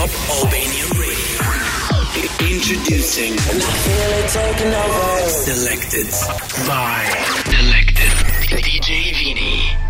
Albanian Radio. Introducing Selected by Selected DJ Vini.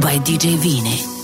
By DJ Vini.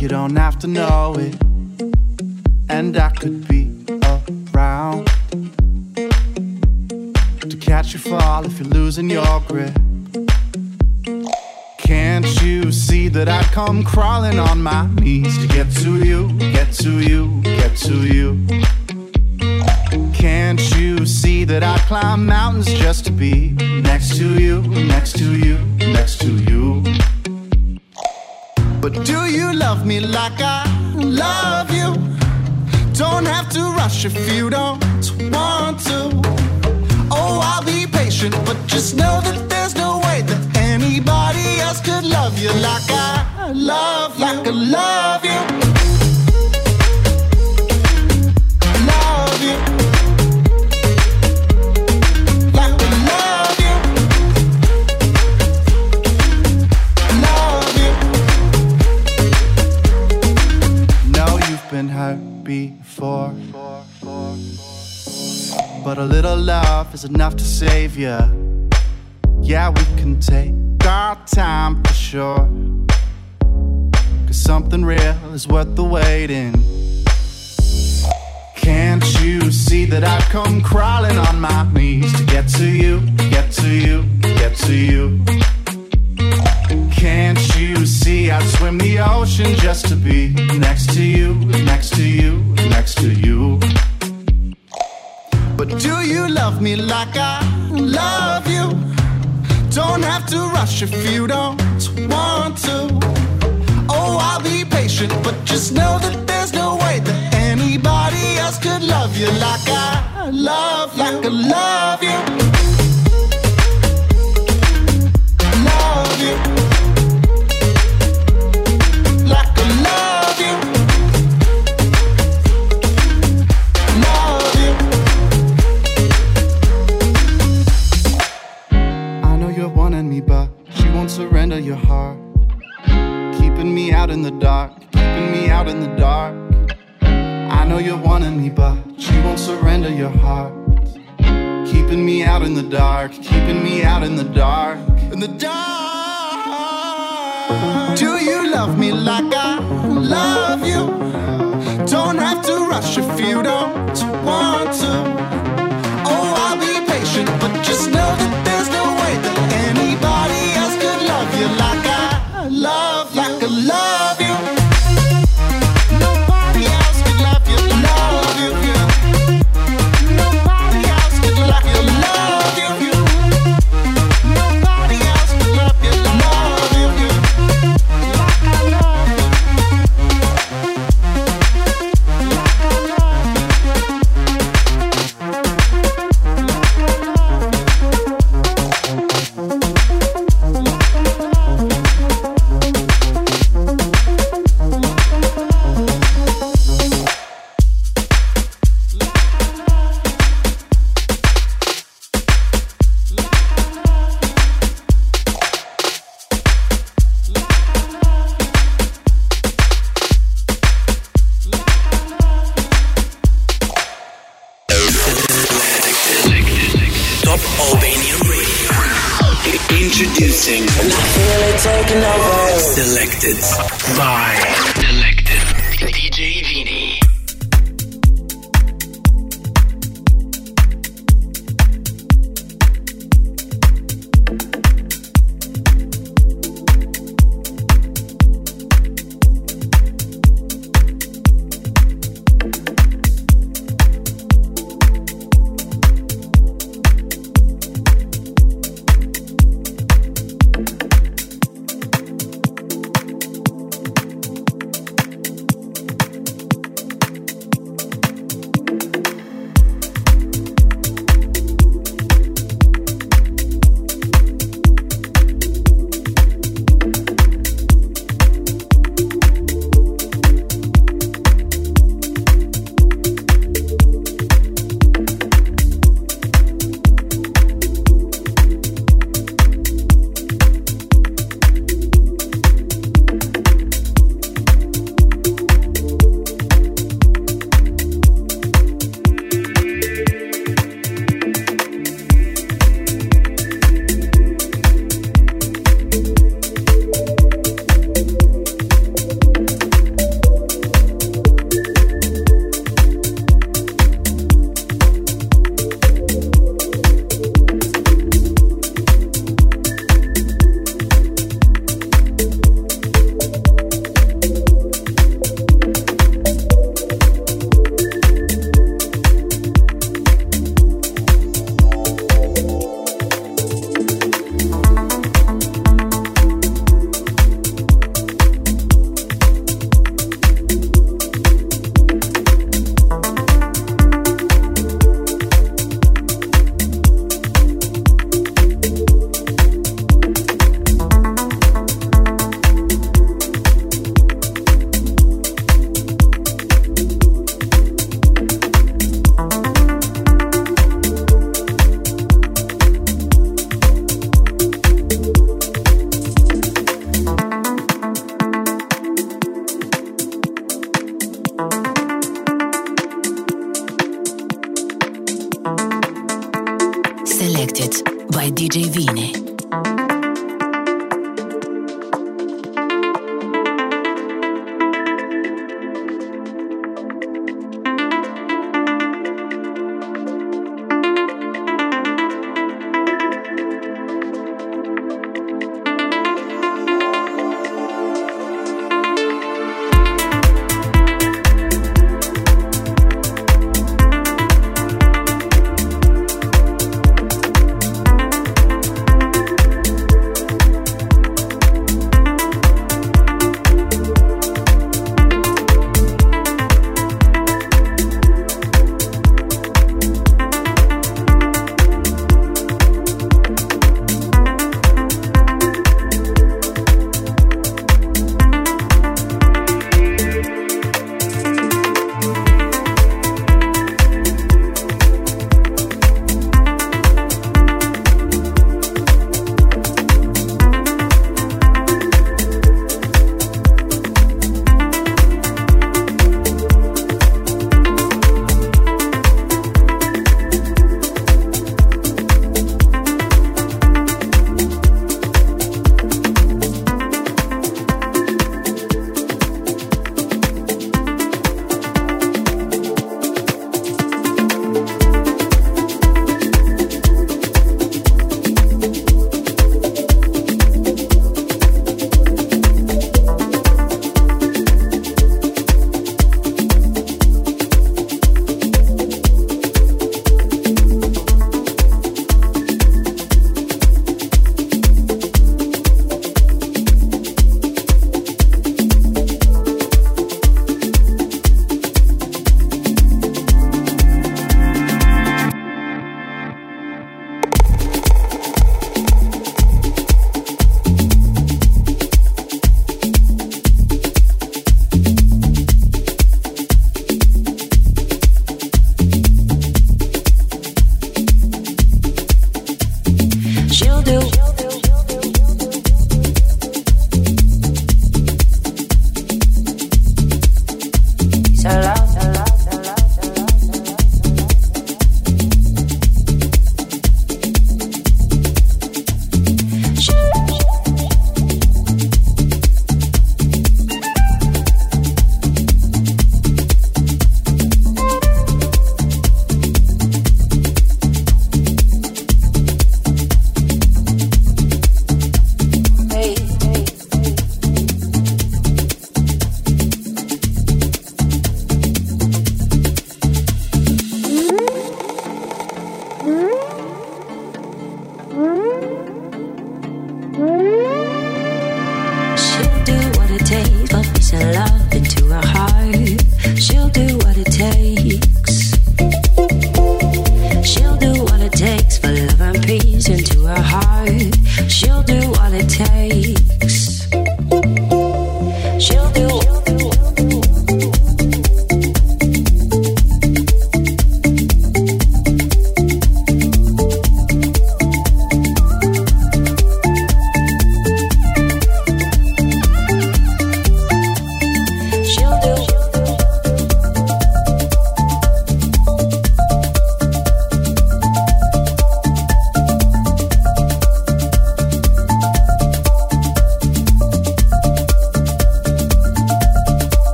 You don't have to know it. And I could be around to catch you fall if you're losing your grip. Can't you see that I come crawling on my knees to get to you, get to you, get to you? Can't you see that I climb mountains just to be next to you, next to you, next to you? Do you love me like I love you? Don't have to rush if you don't want to. Oh, I'll be patient, but just know that there's no way that anybody else could love you like I love, like I love you. Little love is enough to save you. Yeah, we can take our time for sure. Cause something real is worth the waiting. Can't you see that I've come crawling on my knees to get to you, get to you, get to you? Can't you see I'd swim the ocean just to be next to you, next to you, next to you? But do you love me like I love you? Don't have to rush if you don't want to. Oh, I'll be patient, but just know that there's no way that anybody else could love you like I love, like I love you. of Albanian Radio. Introducing Selected by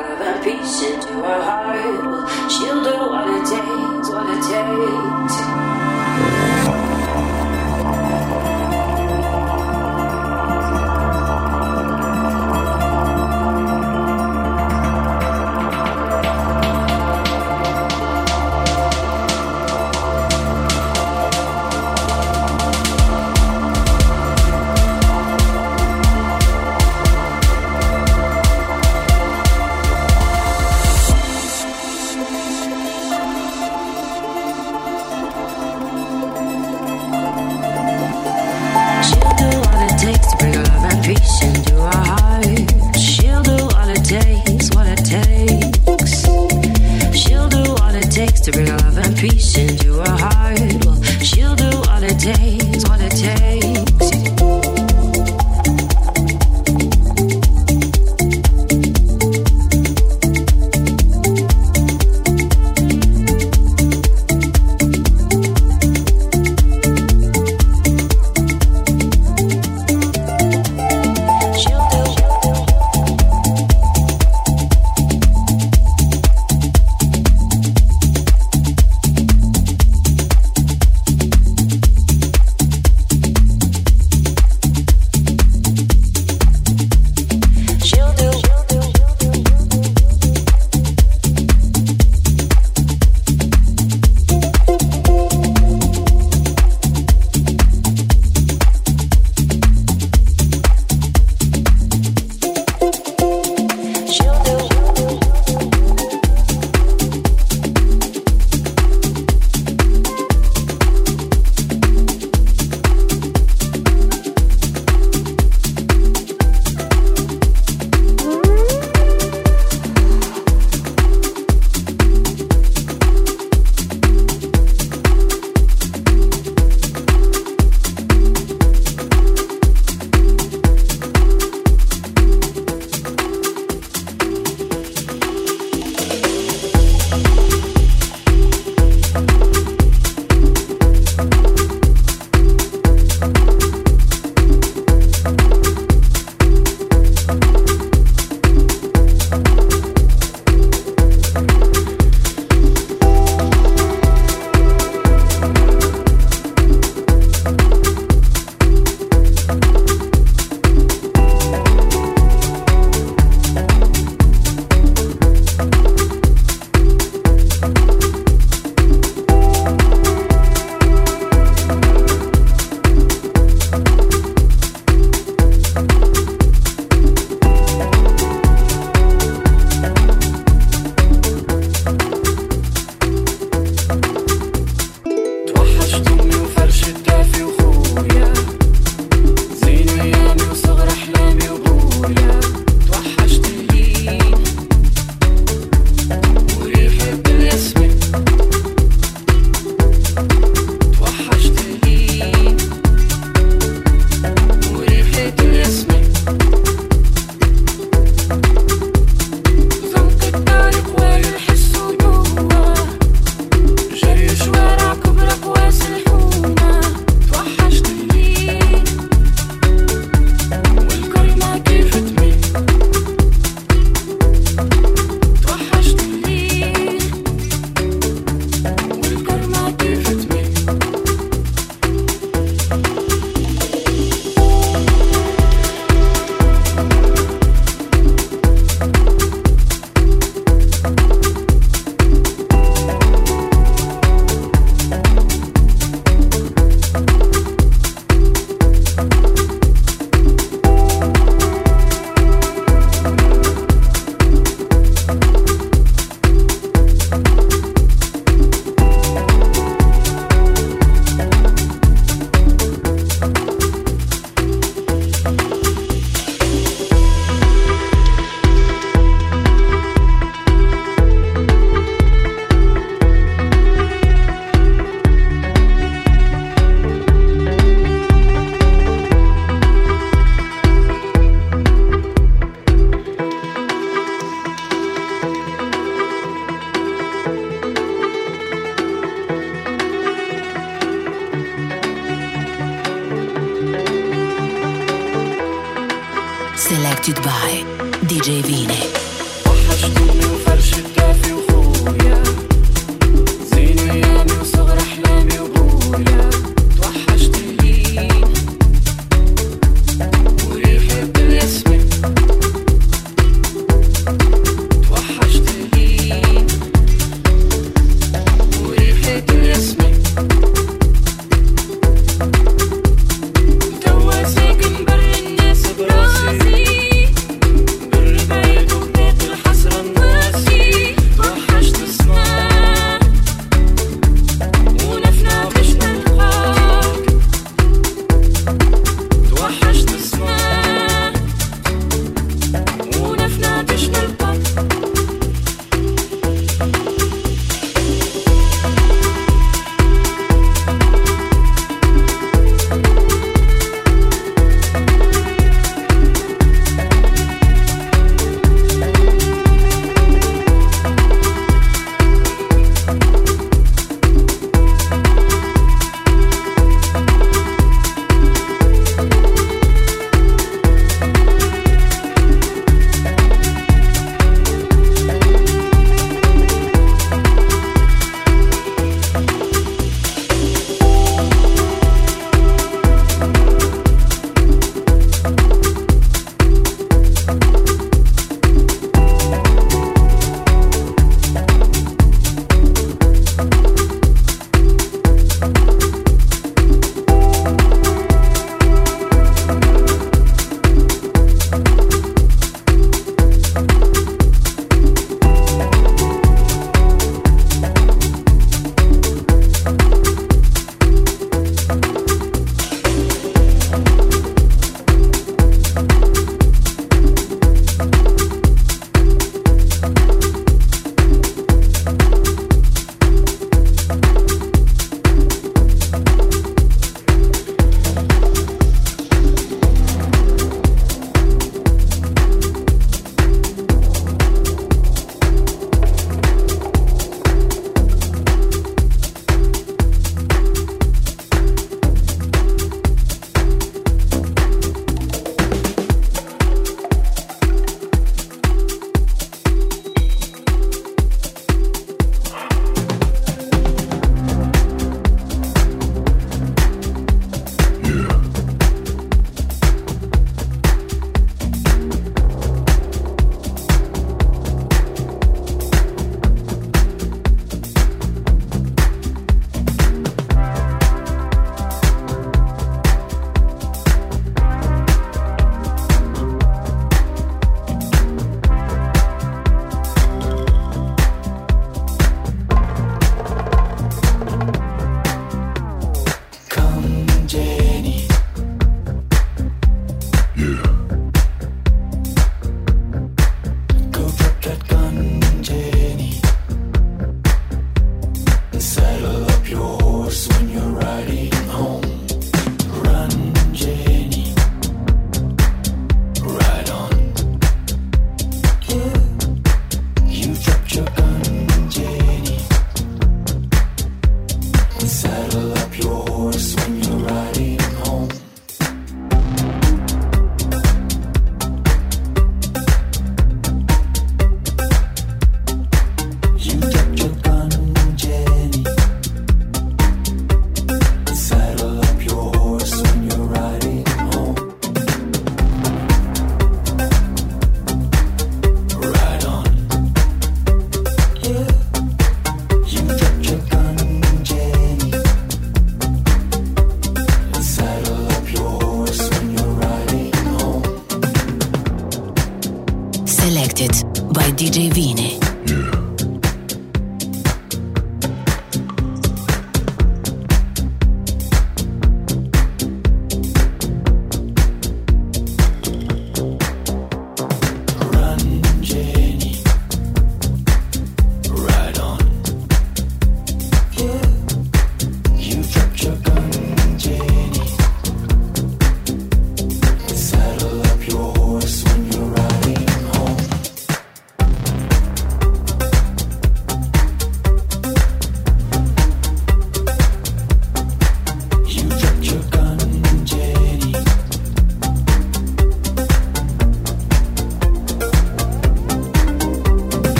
Have and peace into her heart. Well, she'll do what it takes, what it takes.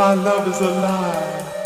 Our love is alive.